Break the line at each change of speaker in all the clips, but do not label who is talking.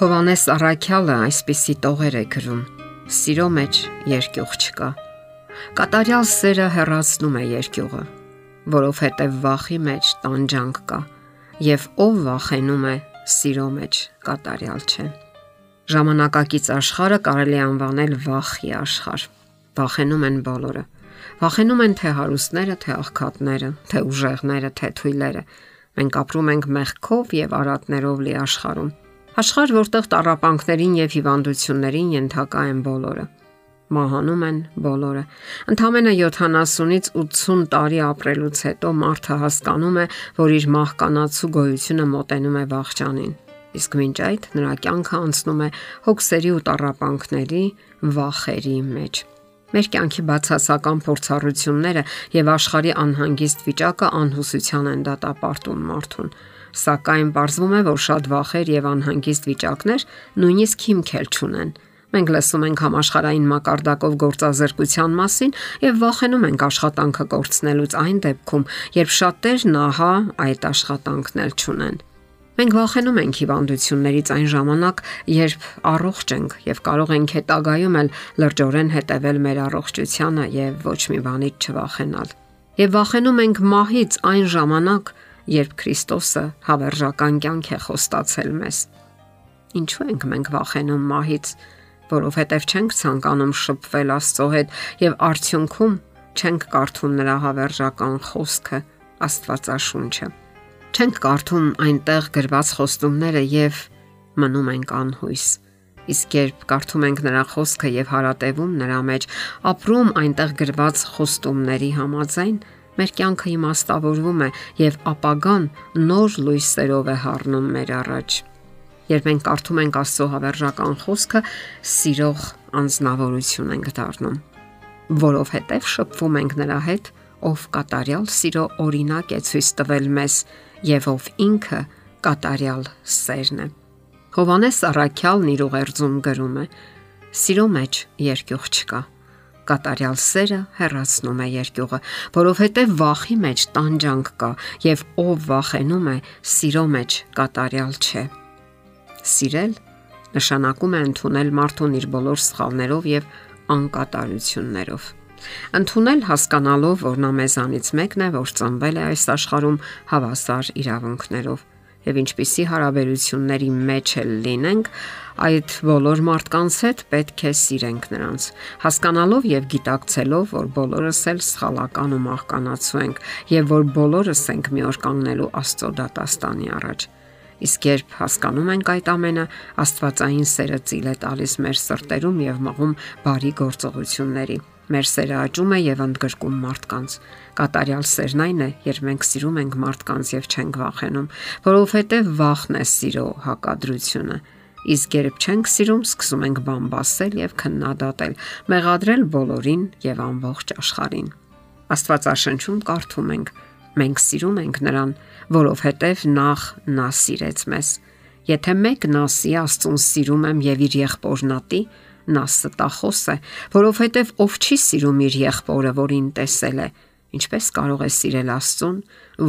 Հովանես Արաքյալը այսպիսի տողեր է գրում. Սիրո մեջ երկյուղ չկա։ Կատարյալ սերը հեռացնում է երկյուղը, որովհետև վախի մեջ տանջանք կա, եւ ով վախենում է, սիրո մեջ կատարյալ չէ։ Ժամանակակից աշխարհը կարելի անվանել վախի աշխարհ։ Վախենում են բոլորը։ Վախենում են թե հարուստները, թե աղքատները, թե ուժեղները, թե թույլերը։ Մենք ապրում ենք մեղքով եւ արատներով լի աշխարհում Աշխարհ, որտեղ տարապանքներին եւ հիվանդություններին ենթակա են բոլորը։ Մահանում են բոլորը։ Ընդամենը 70-ից 80 տարի ապրելուց հետո մարդը հասկանում է, որ իր մահկանացու գոյությունը մոտենում է վաղճանին։ Իսկ մինչ այդ նրա կյանքը անցնում է հոգսերի ու տարապանքների, վախերի մեջ։ Մեր կյանքի բացասական փորձառությունները եւ աշխարհի անհանգիստ վիճակը անհուսության են դատապարտում մարդուն սակայն ողջվում է, որ շատ վախեր եւ անհանգիստ վիճակներ նույնիսկ հիմք էլ չունեն։ Մենք լսում ենք համաշխարհային մակարդակով գործազրկության մասին եւ վախենում ենք աշխատանքը կորցնելուց այն դեպքում, երբ շատերն ահա այդ աշխատանքն էլ չունեն։ Մենք վախենում ենք հիվանդություններից այն ժամանակ, երբ առողջ ենք եւ կարող ենք հետագայում էլ լրջորեն հետևել մեր առողջությանը եւ ոչ մի բանից չվախենալ։ Եվ վախենում ենք մահից այն ժամանակ, երբ Քրիստոսը հավերժական կյանք է խոստացել մեզ։ Ինչու ենք մենք վախենում մահից, որովհետև չենք ցանկանում շփվել Աստծո հետ եւ արդյունքում չենք կարդում նրա հավերժական խոսքը Աստվածաշունչը։ Չենք կարդում այնտեղ գրված խոստումները եւ մնում ենք անհույս։ Իսկ երբ կարդում ենք նրա խոսքը եւ հարատևում նրա մեջ, ապրում այնտեղ գրված խոստումների համաձայն, մեր կյանքը իմաստավորվում է եւ ապագան նոր լույսերով է հառնում մեր առաջ։ Երբ մենք կարդում ենք Աստծո հավերժական խոսքը, սիրող անznավորություն ենք դառնում, որովհետև շփվում ենք նրա հետ, ով կատարյալ սիրո օրինակ է ցույց տվել մեզ եւ ով ինքը կատարյալ սերն է։ Հովանես Արաքյալն իր ուղերձում գրում է. Սիրո մեջ երկյուղ չկա կատարյալ սերը հեռացնում է երկյուղը, որովհետև վախի մեջ տանջանք կա եւ ով վախենում է, սիրո մեջ կատարյալ չէ։ Սիրել նշանակում է ընդունել մարդուն իր բոլոր սխալներով եւ անկատարություններով։ Ընթունել հասկանալով, որ նա մեզանից մեկն է, որ ծնվել է այս աշխարհում հավասար իրավունքներով եւ ինչպիսի հարաբերությունների մեջ էլ լինենք, այդ բոլոր մարդկանց հետ պետք է սիրենք նրանց, հասկանալով եւ գիտակցելով, որ բոլորս էլ սխալական ու մահկանացու ենք եւ որ բոլորս ենք մի օր կանգնելու Աստծո դատաստանի առաջ։ Իսկ երբ հասկանում ենք այդ ամենը, Աստվածային սերը ծիլ է տալիս մեր սրտերում եւ մղում բարի գործողությունների Մեր սերը աճում է եւ ընդգրկում մարդկանց։ Կատարյալ սերն այն է, երբ մենք սիրում ենք մարդկանց եւ չենք վախենում, որովհետեւ վախն է սիրո հակադրությունը։ Իսկ երբ չենք սիրում, սկսում ենք բամբասել եւ քննադատել, մեղադրել բոլորին եւ ամբողջ աշխարհին։ Աստվածաշնչում կարդում ենք. մենք սիրում ենք նրան, որովհետեւ նախ նա սիրեց մեզ։ Եթե մեկն ասի Աստծուն սիրում եմ եւ իր եղբորնատի, նա ստախոս է, որովհետև ով չի սիրում իր եղբորը, որին տեսել է, ինչպես կարող է սիրել Աստծուն,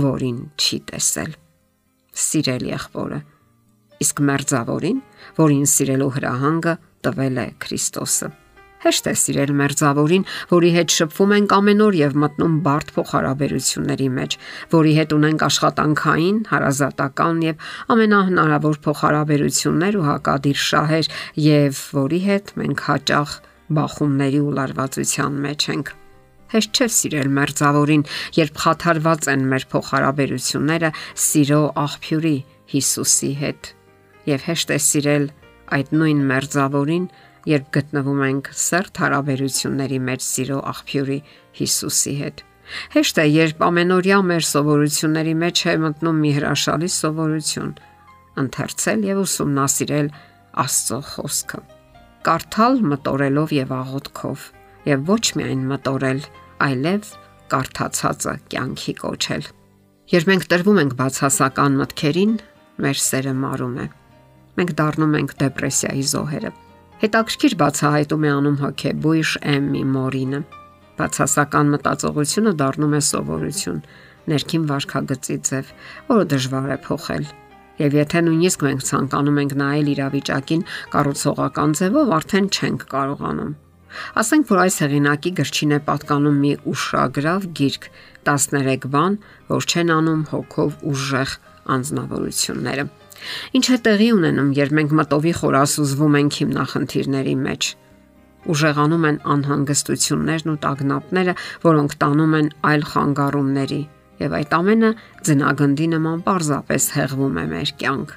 որին չի տեսել։ Սիրել եղբորը։ Իսկ մերձավորին, որին սիրելու հրահանգը տվել է Քրիստոսը։ Հեշտ է սիրել մերձավորին, որի հետ շփվում ենք ամեն օր եւ մտնում բարդ փոխհարաբերությունների մեջ, որի հետ ունենք աշխատանքային, հարազատական եւ ամենահնարավոր փոխհարաբերություններ ու հակադիր շահեր եւ որի հետ մենք հաճախ բախումների ու լարվածության մեջ ենք։ Հեշտ չէ սիրել մերձավորին, երբ խաթարված են մեր փոխհարաբերությունները սիրո աղբյուրի Հիսուսի հետ։ Եվ հեշտ է սիրել այդ նույն մերձավորին, երբ գտնվում ենք սերտ հարաբերությունների մեջ սիրո աղբյուրի Հիսուսի հետ։ Հեշտ է, երբ ամենօրյա մեր սովորությունների մեջ է մտնում մի հրաշալի սովորություն՝ ընթերցել եւ ուսումնասիրել Աստծո խոսքը։ Կարդալ մտորելով եւ աղոթքով եւ ոչ միայն մտորել, այլև կարդացածը կյանքի կոչել։ Երբ մենք տրվում ենք բացասական մտքերին, մեր սերը մարում է։ Մենք դառնում ենք դեպրեսիայի զոհերը Հետաքրքիր բացահայտում է անում հոգեբույժ Էմմի Մորինը։ Բացասական մտածողությունը դառնում է սովորություն, ներքին վարքագծի ձև, որը դժվար է փոխել։ Եվ եթե նույնիսկ մենք ցանկանում ենք նայել իրավիճակին կառուցողական ձևով, արդեն չենք կարողանում։ Ասենք որ այս հեղինակի գրչին է պատկանում մի ուշագրավ գիրք 13 բան, որ չեն անում հոգով ուժեղ անznավորությունները։ Ինչ է տեղի ունենում, երբ մենք մտովի խորասուզվում ենք հիմնախնդիրների մեջ։ Ուժեղանում են անհանգստություններն ու տագնապները, որոնք տանում են այլ խանգարումների, եւ այդ ամենը ձնագնդի նման պարզապես հեղվում է մեր կյանք։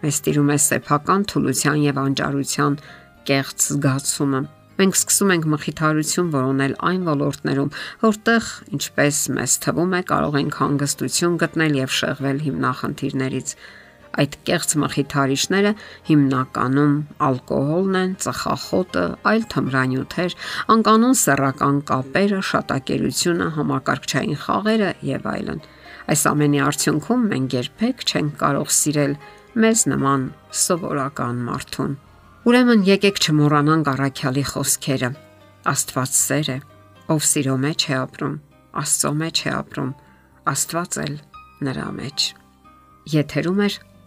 Մեզ տիրում է սեփական թուլության եւ անճարության կեղծ զգացումը։ Մենք սկսում ենք մխիթարություն որոնել այն ոլորտներում, որտեղ, ինչպես մեզ թվում է, կարող ենք հանգստություն գտնել եւ շեղվել հիմնախնդիրներից Այդ կեղծ մխիթարիչները հիմնականում ալկոհոլն են, ծխախոտը, այլ թմրանյութեր, անկանոն սեռական կապերը, շատակերությունը, համակարգչային խաղերը եւ այլն։ Այս ամենի արդյունքում մենք երբեք չենք կարող սիրել մեզ նման սովորական մարդուն։ Ուրեմն եկեք չմոռանանք առաքյալի խոսքերը։ Աստված սեր է, ով սիրո մեջ է ապրում, Աստծո մեջ է ապրում, Աստված էլ նրա մեջ։ Եթերում է